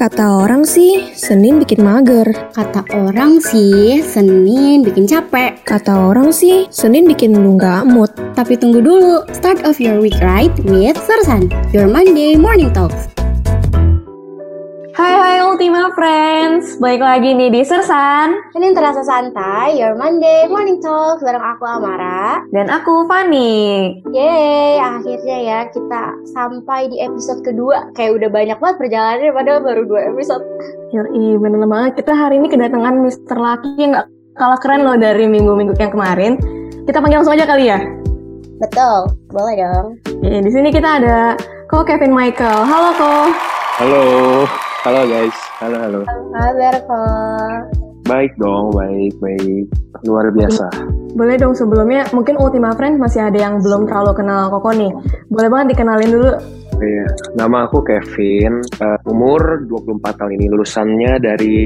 Kata orang sih, Senin bikin mager. Kata orang sih, Senin bikin capek. Kata orang sih, Senin bikin lu nggak mood. Tapi tunggu dulu, start of your week right with Sersan, your Monday morning talks. Hai hai Ultima Friends, balik lagi nih di Sersan Senin terasa santai, your Monday morning talks bareng aku Amara. dan aku Fani. Yeay, akhirnya ya kita sampai di episode kedua. Kayak udah banyak banget perjalanannya padahal baru dua episode. Yoi, bener banget. Kita hari ini kedatangan Mr. Lucky yang nggak kalah keren loh dari minggu-minggu yang kemarin. Kita panggil langsung aja kali ya. Betul, boleh dong. Di sini kita ada Ko Kevin Michael. Halo Ko. Halo, halo guys, halo halo. Kabar kok. Baik dong, baik baik, luar biasa. Boleh dong sebelumnya mungkin Ultima Friends masih ada yang belum terlalu kenal Koko nih. Boleh banget dikenalin dulu. Iya, nama aku Kevin, eh, umur 24 tahun ini, lulusannya dari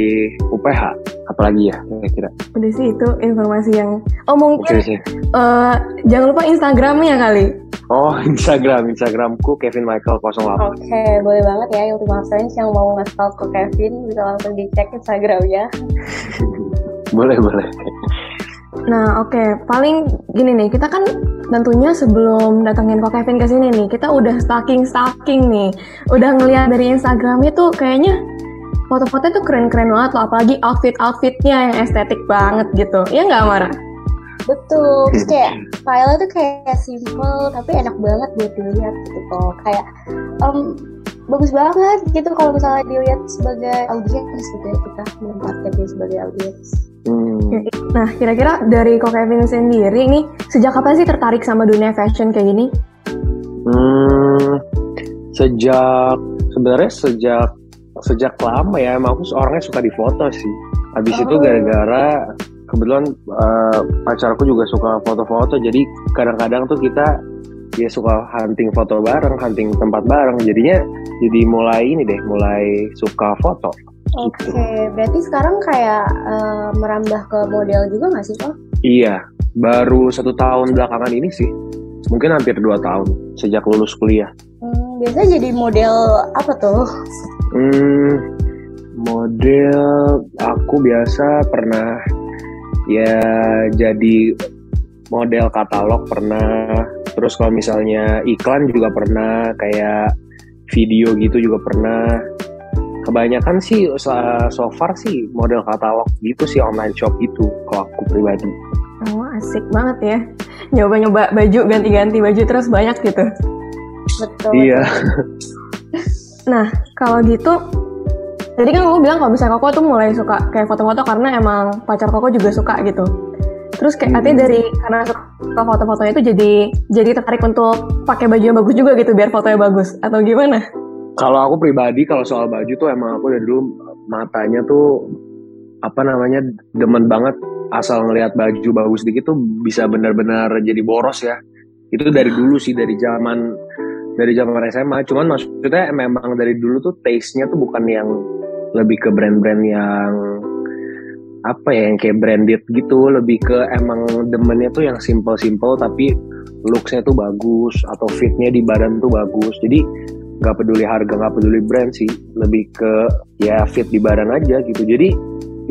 UPH. Apalagi ya, kira-kira. Udah sih itu informasi yang Oh Oke mungkin sih. eh, jangan lupa Instagramnya kali. Oh, Instagram, Instagramku Kevin Michael 08. Oke, boleh banget ya Ultima Friends yang mau nge ke Kevin bisa langsung dicek Instagramnya. Boleh, boleh. Nah oke paling gini nih kita kan tentunya sebelum datengin Ko Kevin ke sini nih kita udah stalking stalking nih udah ngeliat dari Instagramnya tuh kayaknya foto-fotonya tuh keren-keren banget loh apalagi outfit-outfitnya yang estetik banget gitu ya nggak Mara? Betul, terus kayak style tuh kayak simple tapi enak banget buat dilihat gitu kok. Kayak em, bagus banget gitu kalau misalnya dilihat sebagai audiens gitu ya kita menempatkan dia sebagai audiens. Hmm. Nah kira-kira dari Ko Kevin sendiri nih sejak kapan sih tertarik sama dunia fashion kayak gini? Hmm, sejak sebenarnya sejak sejak lama ya, emang aku orangnya suka difoto sih. Habis itu Oh. gara-gara kebetulan eh, pacarku juga suka foto-foto, jadi kadang-kadang tuh kita dia suka hunting foto bareng, hunting tempat bareng. Jadinya jadi mulai ini deh, mulai suka foto. Oke, Gitu. berarti sekarang kayak eh, merambah ke model juga nggak sih kok? Iya, baru satu tahun belakangan ini sih, mungkin hampir dua tahun sejak lulus kuliah. Hmm, biasanya jadi model apa tuh? Hmm, model aku biasa pernah ya jadi model katalog pernah. Terus kalau misalnya iklan juga pernah, kayak video gitu juga pernah. Kebanyakan sih so far sih model katalog gitu sih online shop gitu kalau aku pribadi. Oh asik banget ya nyoba-nyoba baju ganti-ganti baju terus banyak gitu. Betul. Iya. Nah, kalau gitu, tadi kan kamu bilang kalau misalnya Koko tuh mulai suka kayak foto-foto karena emang pacar Koko juga suka gitu. Terus kayak artinya dari karena suka foto-fotonya itu jadi jadi tertarik untuk pakai baju yang bagus juga gitu biar fotonya bagus atau gimana? Kalau aku pribadi kalau soal baju tuh emang aku dari dulu matanya tuh apa namanya demen banget asal ngelihat baju bagus dikit tuh bisa benar-benar jadi boros ya. Itu dari dulu sih dari zaman dari zaman SMA. Cuman maksudnya memang dari dulu tuh taste-nya tuh bukan yang lebih ke brand-brand yang apa ya yang kayak branded gitu lebih ke emang demennya tuh yang simple-simple tapi looks-nya tuh bagus atau fitnya di badan tuh bagus jadi nggak peduli harga nggak peduli brand sih. Lebih ke ya fit di badan aja gitu. Jadi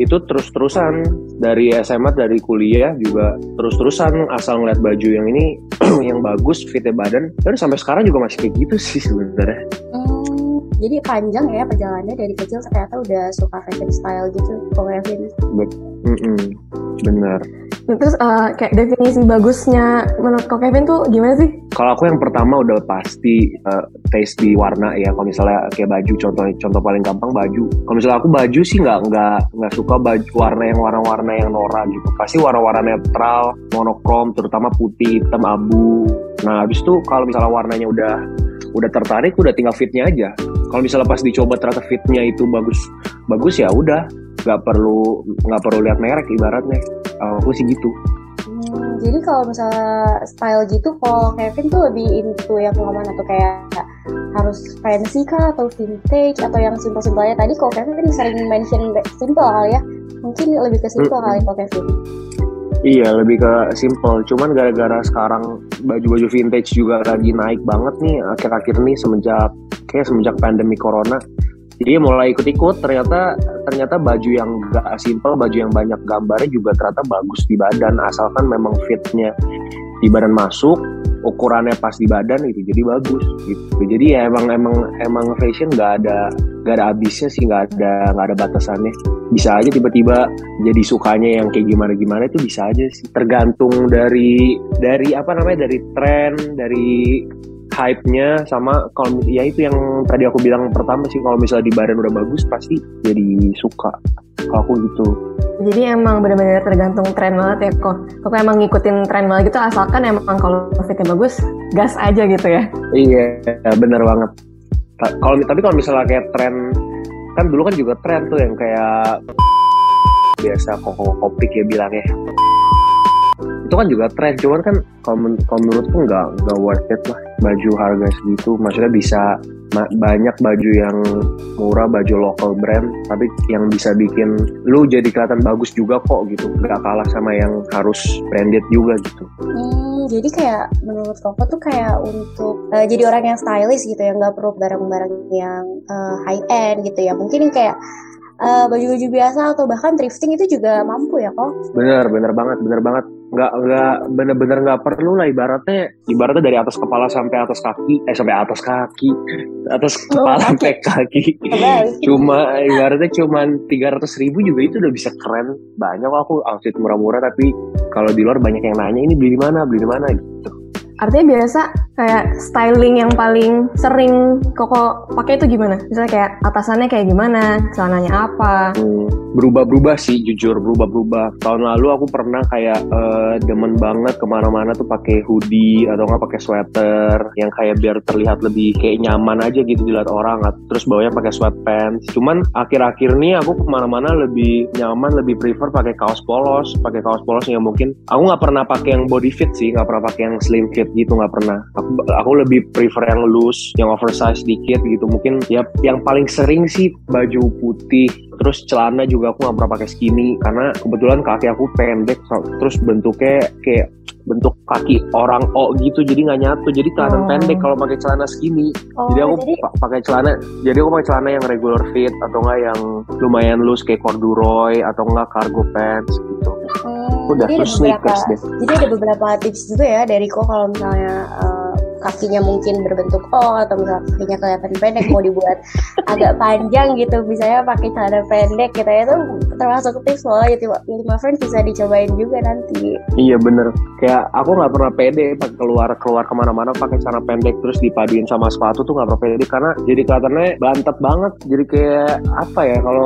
itu terus-terusan. Dari SMA dari kuliah juga terus-terusan. Asal ngeliat baju yang ini yang bagus fitnya badan. Dan sampai sekarang juga masih kayak gitu sih sebenarnya. Hmm, jadi panjang ya perjalanannya dari kecil ternyata udah suka fashion style gitu, kok Kevin. Mm-mm, bener Terus eh, kayak definisi bagusnya menurut Kok Kevin tuh gimana sih? kalau aku yang pertama udah pasti uh, taste di warna ya. Kalau misalnya kayak baju contoh contoh paling gampang baju. Kalau misalnya aku baju sih nggak nggak nggak suka baju warna yang warna-warna yang norak gitu. Pasti warna-warna netral monokrom terutama putih hitam abu. Nah habis itu kalau misalnya warnanya udah udah tertarik udah tinggal fitnya aja. Kalau misalnya pas dicoba ternyata fitnya itu bagus bagus ya udah. Nggak perlu nggak perlu lihat merek ibaratnya aku sih gitu Hmm, jadi kalau misalnya style gitu, kalau Kevin tuh lebih into yang mana tuh kayak harus fancy kah atau vintage atau yang simple-simple aja. Tadi kalau Kevin kan sering mention simple kali ya, mungkin lebih ke simple kali kalau Kevin. Iya lebih ke simple, cuman gara-gara sekarang baju-baju vintage juga lagi naik banget nih akhir-akhir nih semenjak kayak semenjak pandemi corona. Jadi mulai ikut-ikut ternyata ternyata baju yang gak simple baju yang banyak gambarnya juga ternyata bagus di badan asalkan memang fitnya di badan masuk ukurannya pas di badan itu jadi bagus gitu. Jadi ya emang emang emang fashion nggak ada nggak ada habisnya sih nggak ada nggak ada batasannya. Bisa aja tiba-tiba jadi sukanya yang kayak gimana gimana itu bisa aja sih. Tergantung dari dari apa namanya dari tren dari hype-nya sama kalau ya itu yang tadi aku bilang pertama sih kalau misalnya di badan udah bagus pasti jadi suka. Kalau aku gitu. Jadi emang benar-benar tergantung tren banget ya kok. Kok emang ngikutin tren banget gitu asalkan emang kalau fitnya bagus gas aja gitu ya. Iya bener banget. Kalau tapi kalau misalnya kayak tren kan dulu kan juga tren tuh yang kayak biasa koko kopi ya bilangnya itu kan juga tren cuman kan kalau, men kalau menurutku nggak nggak worth it lah baju harga segitu. Maksudnya bisa banyak baju yang murah baju local brand tapi yang bisa bikin lu jadi kelihatan bagus juga kok gitu. Nggak kalah sama yang harus branded juga gitu. Hmm, jadi kayak menurut Koko tuh kayak untuk uh, jadi orang yang stylish gitu ya nggak perlu barang-barang yang uh, high end gitu ya. Mungkin kayak baju baju-baju biasa atau bahkan thrifting itu juga mampu ya kok? Bener, bener banget, bener banget nggak nggak bener-bener nggak perlu lah ibaratnya. Ibaratnya dari atas kepala sampai atas kaki eh sampai atas kaki atas oh, kepala oh, sampai kaki. Cuma ibaratnya cuma tiga ratus ribu juga itu udah bisa keren. Banyak aku outfit murah-murah tapi kalau di luar banyak yang nanya ini beli di mana? Beli di mana? Gitu. Artinya biasa kayak styling yang paling sering koko pakai itu gimana? Misalnya kayak atasannya kayak gimana, celananya apa? Berubah-berubah sih, jujur berubah-berubah. Tahun lalu aku pernah kayak uh, demen banget ke mana-mana tuh pakai hoodie atau nggak pakai sweater yang kayak biar terlihat lebih kayak nyaman aja gitu dilihat orang. Terus bawahnya pakai sweatpants. Cuman akhir-akhir ini aku ke mana-mana lebih nyaman, lebih prefer pakai kaos polos, pakai kaos polos yang mungkin aku nggak pernah pakai yang body fit sih, nggak pernah pakai yang slim fit gitu nggak pernah aku lebih prefer yang loose yang oversize dikit gitu. Mungkin ya yang paling sering sih baju putih terus celana juga aku nggak pernah pakai skinny karena kebetulan kaki aku pendek terus bentuknya kayak bentuk kaki orang O gitu jadi nggak nyatu. Jadi kelihatan oh. pendek kalau pakai celana skinny. Oh, jadi aku jadi... pakai celana jadi aku pakai celana yang regular fit atau enggak yang lumayan loose kayak corduroy atau enggak cargo pants gitu. Hmm, udah terus sneakers deh. jadi ada beberapa tips juga ya dari kok kalau misalnya uh, kakinya mungkin berbentuk O atau misalnya kakinya kelihatan pendek mau dibuat agak panjang gitu misalnya pakai celana pendek gitu. Ya itu termasuk tips loh jadi lima friends bisa dicobain juga nanti. Iya bener. Kayak aku nggak pernah pede pakai keluar keluar ke mana-mana pakai celana pendek terus dipaduin sama sepatu tuh nggak pernah pede karena jadi kelihatannya bantet banget. Jadi kayak apa ya kalau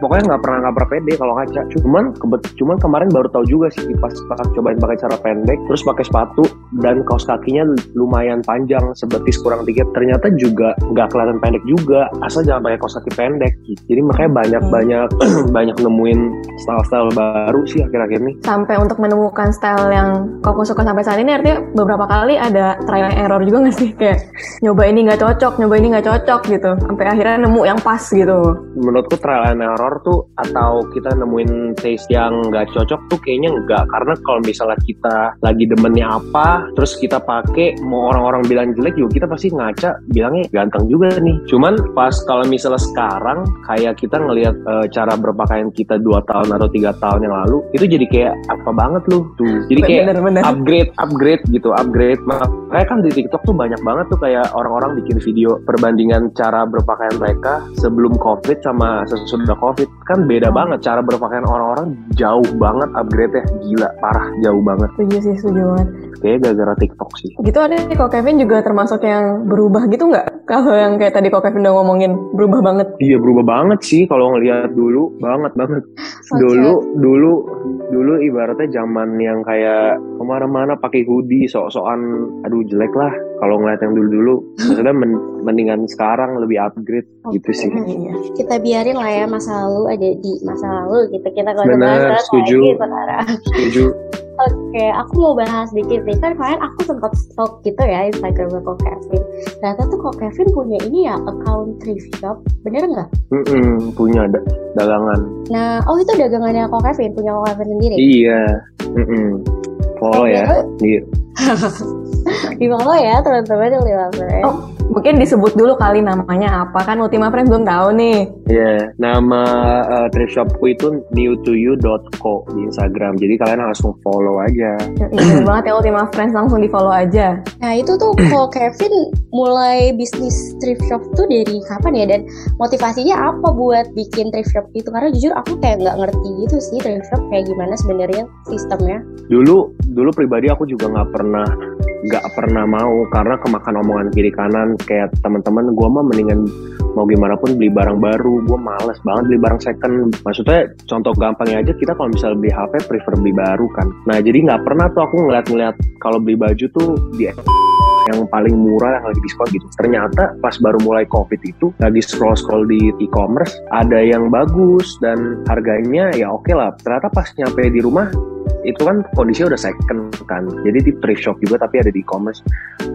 pokoknya nggak pernah nggak pernah pede kalau ngaca. Cuman kebet cuman kemarin baru tahu juga sih pas pas cobain pakai cara pendek terus pakai sepatu dan kaos kakinya lumayan lumayan panjang sebetis kurang dikit. Ternyata juga nggak kelihatan pendek juga asal jangan pakai kaos kaki pendek. Jadi makanya banyak hmm. banyak banyak nemuin style-style baru sih akhir-akhir ini. Sampai untuk menemukan style yang kau suka sampai saat ini artinya beberapa kali ada trial error juga nggak sih? Kayak nyoba ini nggak cocok nyoba ini nggak cocok gitu. Sampai akhirnya nemu yang pas gitu. Menurutku trial and error tuh atau kita nemuin taste yang nggak cocok tuh kayaknya enggak karena kalau misalnya kita lagi demennya apa terus kita pakai mau orang orang-orang bilang jelek juga kita pasti ngaca bilangnya ganteng juga nih. Cuman pas kalau misalnya sekarang kayak kita ngelihat uh, cara berpakaian kita dua tahun atau tiga tahun yang lalu itu jadi kayak apa banget lu. Tuh. Jadi kayak bener, bener. upgrade upgrade gitu upgrade. Makanya kan di TikTok tuh banyak banget tuh kayak orang-orang bikin video perbandingan cara berpakaian mereka sebelum covid sama sesudah covid kan beda hmm. banget cara berpakaian orang-orang jauh banget upgrade ya gila parah jauh banget setuju sih setuju banget kayak gara-gara TikTok sih gitu ada kok Kevin juga termasuk yang berubah gitu nggak? Kalau yang kayak tadi kok Kevin udah ngomongin berubah banget. Iya berubah banget sih kalau ngelihat dulu banget banget. Okay. Dulu dulu dulu ibaratnya zaman yang kayak ke mana-mana pakai hoodie sok-sokan aduh jelek lah kalau ngeliat yang dulu-dulu maksudnya men mendingan sekarang lebih upgrade okay. gitu sih iya. kita biarin lah ya masa lalu ada di masa lalu gitu kita kalau Bener, setuju setuju Oke, aku mau bahas sedikit nih. Kan kemarin aku sempat stalk gitu ya Instagramnya Kok Kevin. Ternyata tuh Kok Kevin punya ini ya, account thrift shop. Bener nggak? Mm -mm, punya da dagangan. Nah, oh itu dagangannya Kok Kevin, punya Kok Kevin sendiri? Iya. Mm -mm. Follow ya. Di follow ya teman-teman di Lima Oh, Mungkin disebut dulu kali namanya apa kan Ultima Friends belum tahu nih. Iya, yeah, nama uh, thrift shopku itu newtoyou.co di Instagram. Jadi kalian langsung follow aja. Iya banget ya Ultima Friends langsung di follow aja. Nah itu tuh kalau Kevin mulai bisnis thrift shop tuh dari kapan ya dan motivasinya apa buat bikin thrift shop itu? Karena jujur aku kayak nggak ngerti gitu sih thrift shop kayak gimana sebenarnya sistemnya. Dulu dulu pribadi aku juga nggak pernah nggak pernah mau karena kemakan omongan kiri kanan kayak teman-teman gue mah mendingan mau gimana pun beli barang baru gue males banget beli barang second maksudnya contoh gampangnya aja kita kalau misalnya beli HP prefer beli baru kan nah jadi nggak pernah tuh aku ngeliat-ngeliat kalau beli baju tuh di yang paling murah yang lagi diskon gitu. Ternyata pas baru mulai COVID itu lagi scroll scroll di e-commerce ada yang bagus dan harganya ya oke okay lah. Ternyata pas nyampe di rumah itu kan kondisinya udah second kan. Jadi di thrift shop juga tapi ada di e-commerce.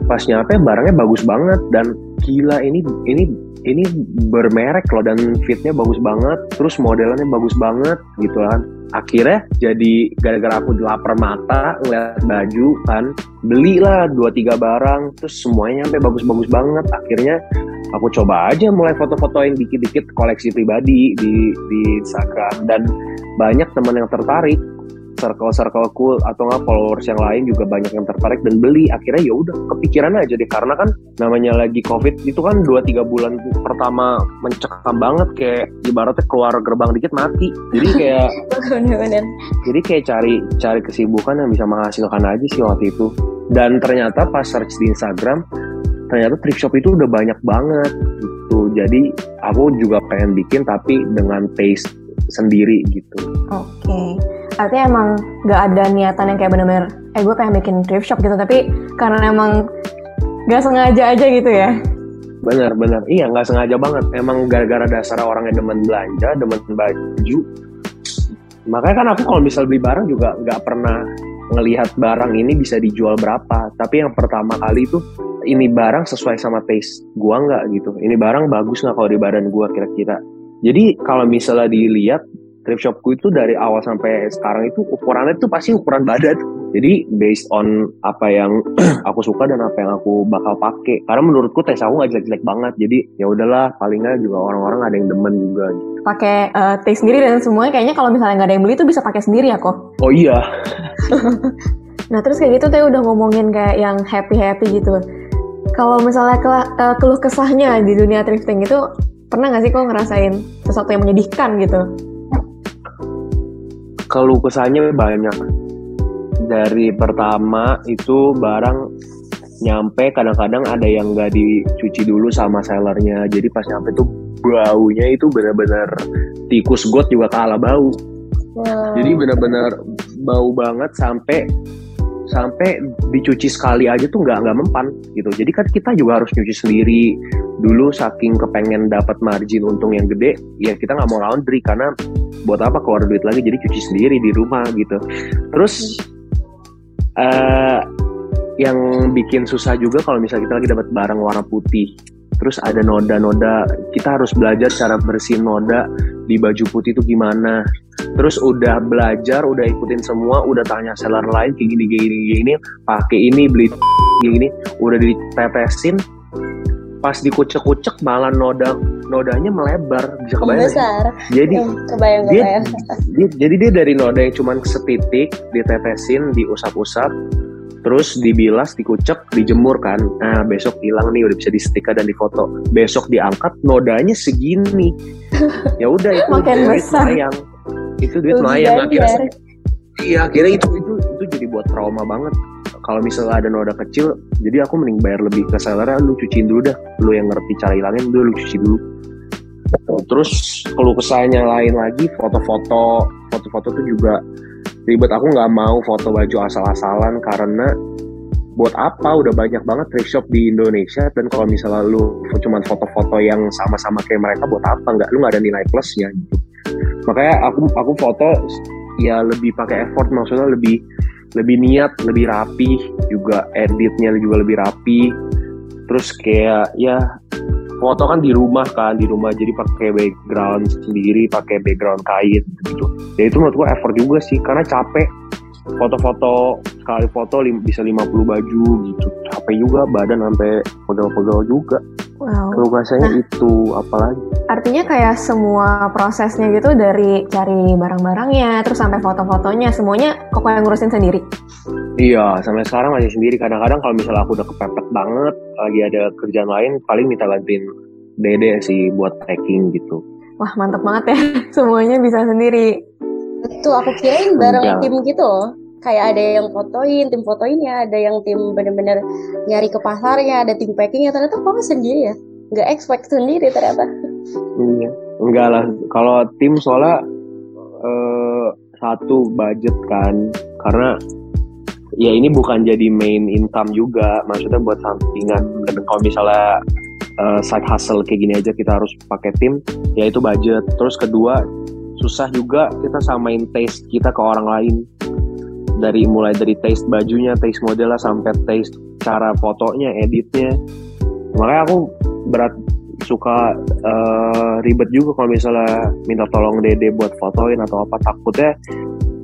Pas nyampe barangnya bagus banget dan gila ini ini ini bermerek loh dan fitnya bagus banget terus modelnya bagus banget gitu kan. Akhirnya jadi gara-gara aku lapar mata ngeliat baju kan belilah dua tiga barang terus semuanya nyampe bagus-bagus banget. Akhirnya aku coba aja mulai foto-fotoin dikit-dikit koleksi pribadi di di Instagram. Dan banyak teman yang tertarik circle-circle cool atau nggak followers yang lain juga banyak yang tertarik dan beli. Akhirnya ya udah kepikiran aja deh. Karena kan namanya lagi covid itu kan 2-3 bulan pertama mencekam banget. Kayak ibaratnya keluar gerbang dikit mati. Jadi kayak jadi kayak cari cari kesibukan yang bisa menghasilkan aja sih waktu itu. Dan ternyata pas search di Instagram ternyata thrift shop itu udah banyak banget gitu. Jadi aku juga pengen bikin tapi dengan taste sendiri gitu. Oke. Okay artinya emang gak ada niatan yang kayak bener-bener eh gue pengen bikin thrift shop gitu. Tapi karena emang gak sengaja aja gitu ya. Bener bener. Iya gak sengaja banget. Emang gara-gara dasar orang yang demen belanja demen baju. Makanya kan aku kalau misal beli barang juga gak pernah ngelihat barang ini bisa dijual berapa. Tapi yang pertama kali itu ini barang sesuai sama taste gua nggak gitu. Ini barang bagus nggak kalau di badan gua kira-kira. Jadi kalau misalnya dilihat thrift shopku itu dari awal sampai sekarang itu ukurannya tuh pasti ukuran badan. Jadi based on apa yang aku suka dan apa yang aku bakal pakai karena menurutku tes aku nggak jelek-jelek banget. Jadi ya udahlah palingnya juga orang-orang ada yang demen juga pakai uh, tes sendiri dan semuanya kayaknya kalau misalnya nggak ada yang beli tuh bisa pakai sendiri ya kok? Oh iya. Nah terus kayak gitu tuh udah ngomongin kayak yang happy happy gitu. Kalau misalnya ke, uh, keluh kesahnya di dunia thrifting itu pernah nggak sih kok ngerasain sesuatu yang menyedihkan gitu keluh kesahnya banyak. Dari pertama itu barang nyampe kadang-kadang ada yang nggak dicuci dulu sama sellernya. Jadi pas nyampe tuh baunya itu benar-benar tikus got juga kalah bau. Wow. jadi benar-benar bau banget sampai sampai dicuci sekali aja tuh nggak nggak mempan gitu. Jadi kan kita juga harus nyuci sendiri. Dulu saking kepengen dapat margin untung yang gede ya kita nggak mau laundry karena buat apa keluar duit lagi? Jadi cuci sendiri di rumah gitu. Terus uh, yang bikin susah juga kalau misalnya kita lagi dapat barang warna putih. Terus ada noda-noda kita harus belajar cara bersihin noda di baju putih itu gimana. Terus udah belajar udah ikutin semua udah tanya seller lain kayak gini kayak gini kayak gini pakai ini beli gini udah ditetesin. Pas dikucek-kucek malah noda nodanya melebar bisa kebayang besar jadi kebayang, dia, dia jadi dia dari noda yang cuma setitik ditetesin diusap-usap terus dibilas, dikucek, dijemur kan. Nah besok hilang nih udah bisa di stiker dan difoto. Besok diangkat nodanya segini. ya udah itu Makin duit besar. mayang. Itu duit mayang akhirnya. Iya akhirnya itu itu itu jadi buat trauma banget. Kalau misalnya ada noda kecil, jadi aku mending bayar lebih ke seller, lu cuciin dulu dah. Lu yang ngerti cara hilangin, dulu lu cuci dulu. Terus kalau kesahnya lain lagi, foto-foto, foto-foto tuh juga ribet. Aku nggak mau foto baju asal-asalan karena buat apa? Udah banyak banget thrift shop di Indonesia. Dan kalau misalnya lu cuma foto-foto yang sama-sama kayak mereka buat apa? Nggak lu nggak ada nilai plusnya gitu. Makanya aku aku foto ya lebih pakai effort maksudnya lebih lebih niat lebih rapi juga. Editnya juga lebih rapi. Terus kayak ya foto kan di rumah kan di rumah jadi pakai background sendiri pakai background kain gitu ya itu menurut gue effort juga sih karena capek foto-foto sekali foto lim, bisa 50 baju gitu capek juga badan sampai pegel-pegel juga Wow. Kesahnya Nah. itu apalagi Artinya kayak semua prosesnya gitu dari cari barang-barangnya, terus sampai foto-fotonya, semuanya koko yang ngurusin sendiri. Iya, sampai sekarang masih sendiri. Kadang-kadang kalau misalnya aku udah kepepet banget, lagi ada kerjaan lain, paling minta bantuin Dede sih buat packing gitu. Wah mantap banget ya, semuanya bisa sendiri. Betul, aku kirain bareng Enggak. tim gitu loh. Kayak ada yang fotoin, tim fotoinnya, ada yang tim bener-bener nyari ke pasarnya, ada tim packingnya. Ternyata kok sendiri ya? Nggak expect sendiri ternyata. Iya, enggak lah. Kalau tim soalnya eh, satu budget kan, karena ya ini bukan jadi main income juga. Maksudnya buat sampingan. Dan kalau misalnya eh, side hustle kayak gini aja kita harus pakai tim, ya itu budget. Terus kedua susah juga kita samain taste kita ke orang lain. Dari mulai dari taste bajunya, taste modelnya sampai taste cara fotonya, editnya. Makanya aku berat suka eh, ribet juga kalau misalnya minta tolong Dede buat fotoin atau apa takutnya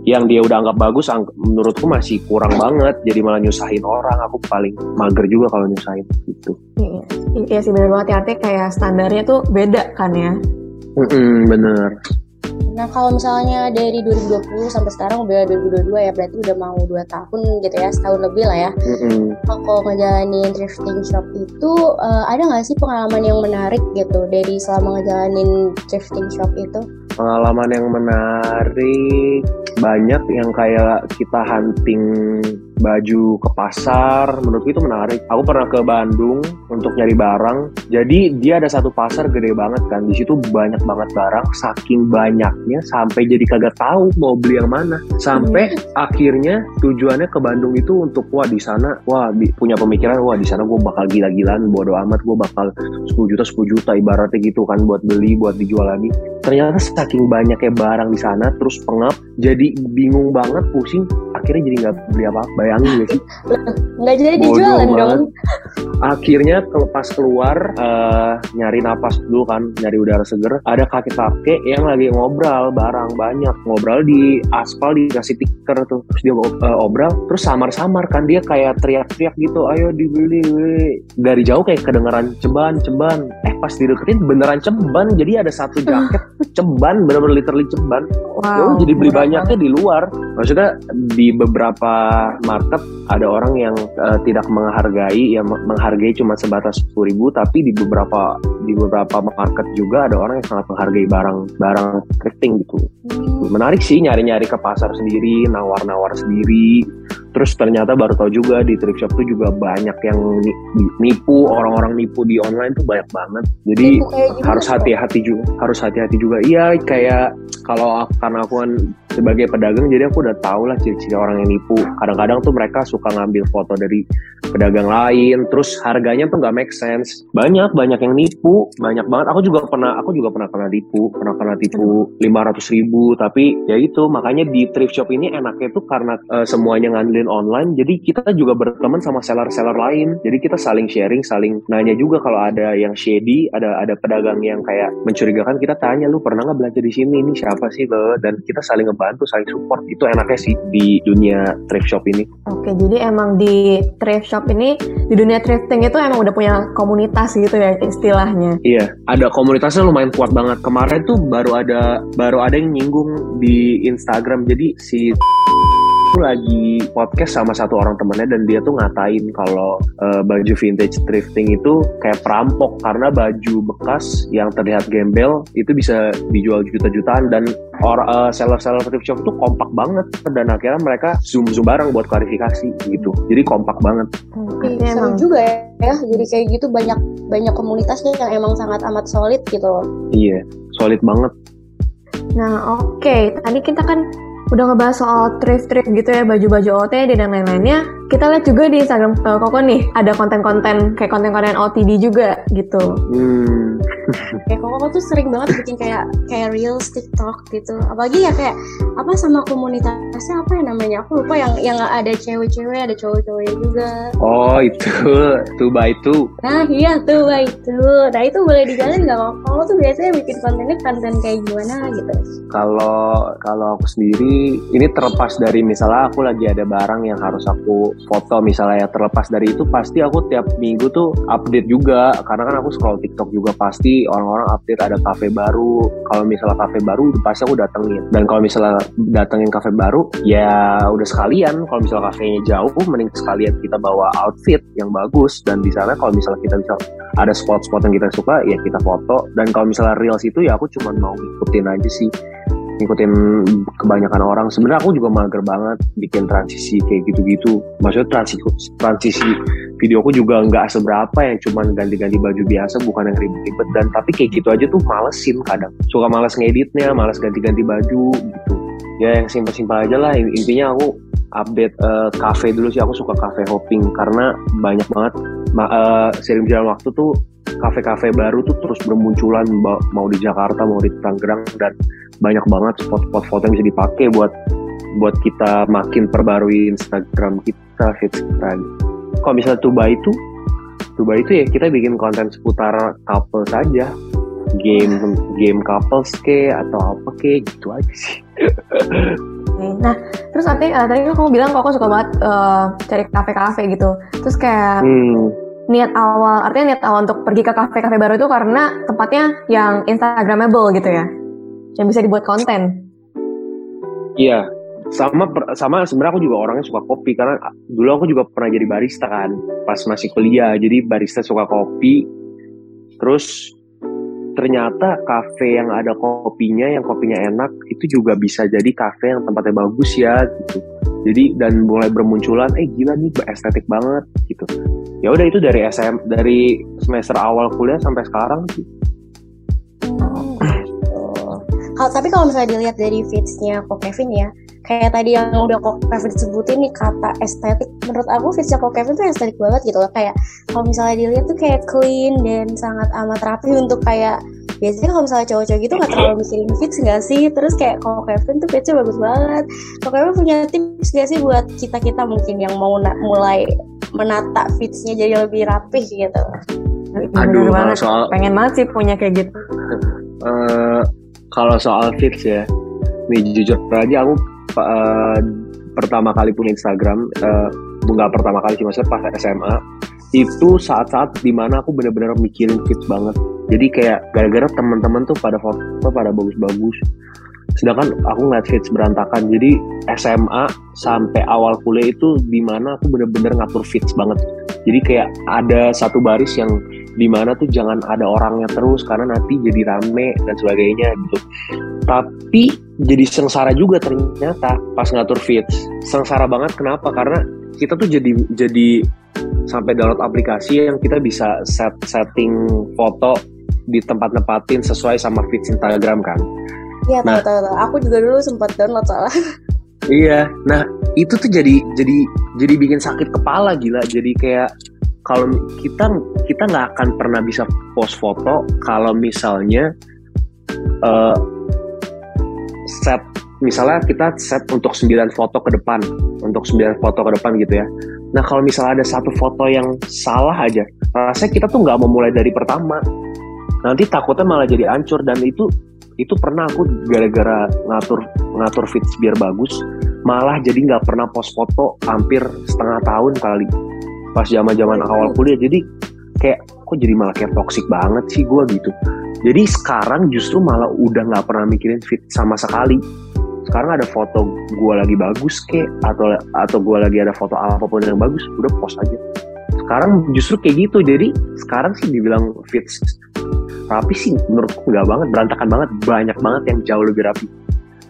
yang dia udah anggap bagus ang- menurutku masih kurang banget jadi malah nyusahin orang aku paling mager juga kalau nyusahin gitu Iya, iya sih bener banget ya, artinya kayak standarnya tuh beda kan ya. Mm-mm, bener Nah kalau misalnya dari 2020 sampai sekarang udah 2022 ya berarti udah mau 2 tahun gitu ya setahun lebih lah ya. Mm-mm. Kalau ngejalanin thrifting shop itu eh, ada nggak sih pengalaman yang menarik gitu dari selama ngejalanin thrifting shop itu? Pengalaman yang menarik banyak yang kayak kita hunting baju ke pasar menurutku itu menarik. Aku pernah ke Bandung untuk nyari barang. Jadi dia ada satu pasar gede banget kan. Di situ banyak banget barang saking banyaknya sampai jadi kagak tahu mau beli yang mana. Sampai akhirnya tujuannya ke Bandung itu untuk wah di sana wah bi- punya pemikiran wah di sana gue bakal gila-gilaan bodo amat gue bakal 10 juta 10 juta ibaratnya gitu kan buat beli buat dijual lagi. Ternyata saking banyaknya barang di sana terus pengap jadi bingung banget pusing. Akhirnya jadi nggak beli apa bayangin gak sih Nggak jadi Bodoh dijualan banget. dong. akhirnya pas keluar eh, nyari napas dulu kan nyari udara seger ada kakek-kakek yang lagi ngobrol barang banyak ngobrol di aspal dikasih tiker tuh terus dia eh, obrol terus samar-samar kan dia kayak teriak-teriak gitu ayo dibeli weh." dari jauh kayak kedengeran ceban ceban eh pas dideketin beneran ceban jadi ada satu jaket ceban bener-bener literally ceban Ya, jadi beli banyaknya di luar. Maksudnya di beberapa market ada orang yang eh, tidak menghargai, ya me- menghargai cuma sebatas sepuluh ribu, tapi di beberapa di beberapa market juga ada orang yang sangat menghargai barang barang thrifting gitu. Menarik sih nyari-nyari ke pasar sendiri, nawar-nawar sendiri. Terus ternyata baru tahu juga di thrift shop tuh juga banyak yang ni- nipu, orang-orang nipu di online tuh banyak banget. Jadi harus hati-hati juga harus hati-hati juga iya kayak kalau karena aku kan sebagai pedagang jadi aku udah tahu lah ciri-ciri orang yang nipu. Kadang-kadang tuh mereka suka ngambil foto dari pedagang lain terus harganya tuh nggak make sense. Banyak banyak yang nipu. Banyak banget. Aku juga pernah aku juga pernah kena tipu pernah kena tipu lima ratus ribu tapi ya itu makanya di thrift shop ini enaknya tuh karena eh, semuanya ngandelin online jadi kita juga berteman sama seller-seller lain. Jadi kita saling sharing saling nanya juga kalau ada yang shady ada ada pedagang yang kayak mencurigakan kita tanya lu pernah nggak belanja di sini? Ini siapa sih lo dan kita saling ngebantu saling support. Itu enaknya sih di dunia thrift shop ini Oke, jadi emang di thrift shop ini, di dunia thrifting itu emang udah punya komunitas gitu ya istilahnya. Iya, ada komunitasnya lumayan kuat banget. Kemarin tuh baru ada baru ada yang nyinggung di Instagram. Jadi si lagi podcast sama satu orang temennya dan dia tuh ngatain kalau eh, baju vintage thrifting itu kayak perampok karena baju bekas yang terlihat gembel itu bisa dijual juta-jutaan dan or eh, seller-seller thrift shop tuh kompak banget dan akhirnya mereka zoom zoom bareng buat klarifikasi gitu. Jadi kompak banget. Oke, Artinya seru emang juga ya. Jadi kayak gitu banyak banyak komunitasnya yang emang sangat amat solid gitu loh. Iya, solid banget. Nah, oke. Tadi kita kan udah ngebahas soal thrift-thrift gitu ya, baju-baju OTD dan lain-lainnya. Kita lihat juga di Instagram uh, Koko nih ada konten-konten kayak konten-konten OTD juga gitu. Hmm. kayak Koko tuh sering banget bikin kayak kayak reels TikTok gitu. Apalagi ya kayak apa sama komunitasnya apa ya namanya? Aku lupa yang yang ada cewek-cewek, ada cowok-cowok juga. Oh itu tuh by itu. Nah iya tuh by itu. Nah itu boleh dijalin nggak? Koko tuh biasanya bikin kontennya konten kayak gimana gitu? Kalau kalau aku sendiri ini terlepas dari misalnya aku lagi ada barang yang harus aku foto misalnya ya terlepas dari itu pasti aku tiap minggu tuh update juga. Karena kan aku scroll TikTok juga pasti orang-orang update ada cafe baru. Kalau misalnya cafe baru pasti aku datengin. Dan kalau misalnya datengin cafe baru ya udah sekalian. Kalau misalnya kafenya jauh mending sekalian kita bawa outfit yang bagus. Dan di sana kalau misalnya kita bisa ada spot-spot yang kita suka ya kita foto. Dan kalau misalnya reels itu ya aku cuma mau ngikutin aja sih ngikutin kebanyakan orang. Sebenarnya aku juga mager banget bikin transisi kayak gitu-gitu. Maksudnya transisi transisi videoku juga nggak seberapa yang cuman ganti-ganti baju biasa bukan yang ribet-ribet. Dan tapi kayak gitu aja tuh malesin kadang. Suka males ngeditnya males ganti-ganti baju gitu. Ya yang simpel-simpel aja lah. Intinya aku update uh, cafe dulu sih. Aku suka cafe hopping karena banyak banget ma uh, sering berjalan waktu tuh kafe-kafe baru tuh terus bermunculan mau di Jakarta mau di Tangerang dan banyak banget spot-spot foto yang bisa dipakai buat buat kita makin perbarui Instagram kita feed kita. Kalau misalnya Tuba itu Tuba itu ya kita bikin konten seputar couple saja. Game game couples ke atau apa ke gitu aja sih. Nah, terus artinya uh, tadi kan kamu bilang kok suka banget uh, cari kafe-kafe gitu. Terus kayak hmm niat awal, artinya niat awal untuk pergi ke kafe-kafe baru itu karena tempatnya yang instagramable gitu ya, yang bisa dibuat konten. Iya, sama sama sebenarnya aku juga orangnya suka kopi karena dulu aku juga pernah jadi barista kan pas masih kuliah jadi barista suka kopi. Terus ternyata kafe yang ada kopinya yang kopinya enak itu juga bisa jadi kafe yang tempatnya bagus ya gitu. Jadi dan mulai bermunculan eh gila nih estetik banget gitu ya udah itu dari SM dari semester awal kuliah sampai sekarang sih. Oh, tapi kalau misalnya dilihat dari feedsnya kok Kevin ya kayak tadi yang udah kok Kevin sebutin nih kata estetik. Menurut aku feedsnya kok Kevin tuh estetik banget gitu loh. Kayak kalau misalnya dilihat tuh kayak clean dan sangat amat rapi untuk kayak biasanya kalau misalnya cowok-cowok gitu nggak terlalu mikirin fits nggak sih? Terus kayak kalau Kevin tuh fitsnya bagus banget. Kalau Kevin punya tips nggak sih buat kita kita mungkin yang mau mulai menata fitsnya jadi lebih rapih gitu Aduh, banget. soal pengen banget sih punya kayak gitu. uh, kalau soal fits ya, nih jujur aja aku uh, pertama kali punya Instagram, uh, nggak pertama kali sih maksudnya pas SMA itu saat-saat di mana aku bener-bener mikirin fits banget jadi kayak gara-gara teman-teman tuh pada foto pada bagus-bagus sedangkan aku ngeliat fits berantakan. Jadi SMA sampai awal kuliah itu di mana aku bener-bener ngatur fits banget. Jadi kayak ada satu baris yang di mana tuh jangan ada orangnya terus karena nanti jadi rame dan sebagainya gitu. Tapi jadi sengsara juga ternyata pas ngatur fits. Sengsara banget kenapa? Karena kita tuh jadi jadi sampai download aplikasi yang kita bisa set setting foto di tempat nempatin sesuai sama feed Instagram kan. Iya nah, tahu tahu. Aku juga dulu sempat download soalnya. Iya, nah itu tuh jadi jadi jadi bikin sakit kepala gila. Jadi kayak kalau kita kita nggak akan pernah bisa post foto kalau misalnya uh, set misalnya kita set untuk 9 foto ke depan untuk 9 foto ke depan gitu ya nah kalau misalnya ada satu foto yang salah aja rasanya kita tuh nggak mau mulai dari pertama nanti takutnya malah jadi hancur dan itu itu pernah aku gara-gara ngatur ngatur fit biar bagus malah jadi nggak pernah post foto hampir setengah tahun kali. Pas zaman zaman awal kuliah jadi kayak kok jadi malah kayak toxic banget sih gue gitu. Jadi sekarang justru malah udah nggak pernah mikirin fit sama sekali. Sekarang ada foto gue lagi bagus kek atau atau gue lagi ada foto apa pun yang bagus udah post aja. Sekarang justru kayak gitu jadi sekarang sih dibilang fit rapi sih menurutku nggak banget berantakan banget banyak banget yang jauh lebih rapi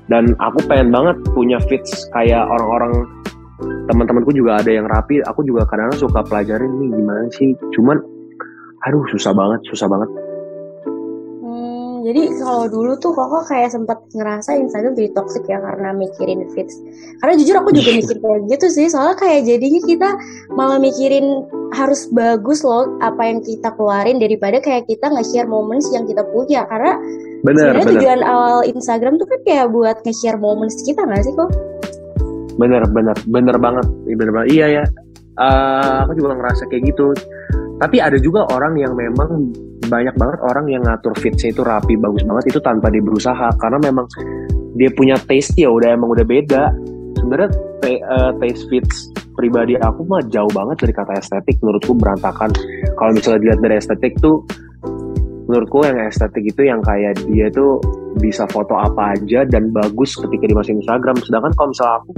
dan aku pengen banget punya fits kayak orang-orang teman-temanku juga ada yang rapi aku juga kadang-kadang suka pelajarin nih gimana sih cuman aduh susah banget susah banget jadi kalau dulu tuh kok kayak sempat ngerasa Instagram jadi toxic ya karena mikirin feeds. Karena jujur aku juga mikir kayak gitu sih, soalnya kayak jadinya kita malah mikirin harus bagus loh apa yang kita keluarin daripada kayak kita nge-share moments yang kita punya. Karena bener sebenarnya bener tujuan awal Instagram tuh kan kayak buat nge-share moments kita nggak sih kok? bener bener bener banget. Iya, bener banget. Iya ya. Eh, aku juga ngerasa kayak gitu. Tapi ada juga orang yang memang banyak banget orang yang ngatur fitsnya itu rapi bagus banget itu tanpa dia berusaha. Karena memang dia punya taste ya udah emang udah beda. Sebenarnya eh, taste fits pribadi aku mah jauh banget dari kata estetik menurutku berantakan. Kalau misalnya dilihat dari estetik tuh menurutku yang estetik itu yang kayak dia tuh bisa foto apa aja dan bagus ketika dimasukin Instagram. Sedangkan kalau misalnya aku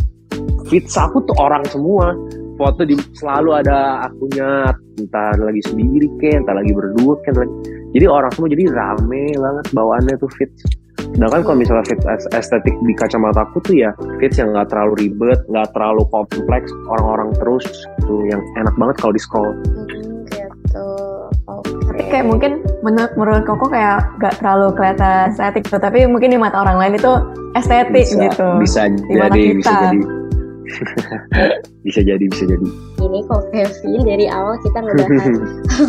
feeds aku tuh orang semua. Foto di selalu ada akunnya entah lagi sendiri ke entah lagi berdua entah lagi. Jadi orang semua jadi rame banget bawaannya tuh feeds sedangkan kalau misalnya fit es- estetik di kacamata aku tuh ya feeds yang nggak terlalu ribet nggak terlalu kompleks orang-orang terus tuh yang enak banget kalau di scroll Hmm, gitu. Oke. kayak mungkin menurut menurut Koko kayak gak terlalu kelihatan estetik tuh, tapi mungkin di mata orang lain itu estetik bisa gitu. bisa Di mata jadi bisa kita. jadi bisa jadi bisa jadi Ini kok Kevin dari awal kita ngebahas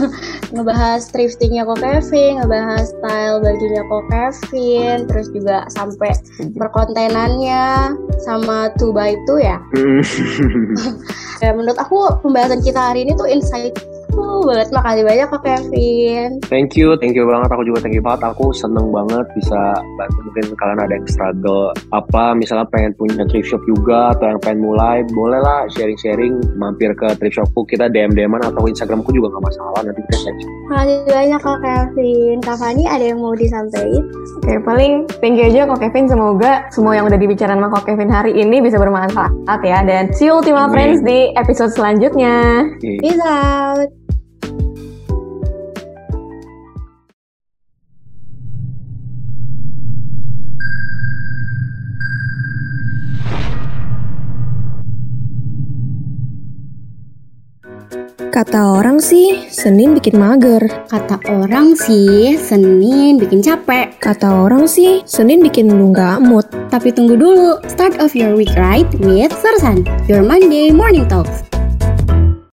ngebahas thriftingnya kok Kevin, ngebahas style bajunya kok Kevin, terus juga sampai perkontenannya sama two by two ya. Ya, menurut aku pembahasan kita hari ini tuh insightful banget. Makasih banyak kok Kevin. Thank you, thank you banget. Aku juga thank you banget. Aku seneng banget bisa bantu mungkin kalian ada yang struggle apa, misalnya pengen punya thrift shop juga atau yang pengen mulai, boleh lah sharing-sharing, mampir ke thrift shopku, kita DM DM atau Instagramku juga nggak masalah. Nanti kita share. Makasih banyak kok Kevin. Kak Fani ada yang mau disampaikan? Oke, paling thank you aja Kok Kevin. Semoga semua yang udah dibicarain sama Kok Kevin hari ini bisa bermanfaat ya. Dan see you Ultima Amin. Friends di episode selanjutnya. Peace out. Kata orang sih, Senin bikin mager. Kata orang sih, Senin bikin capek. Kata orang sih, Senin bikin lu nggak mood. Tapi tunggu dulu, start of your week right with Sersan, your Monday morning talks.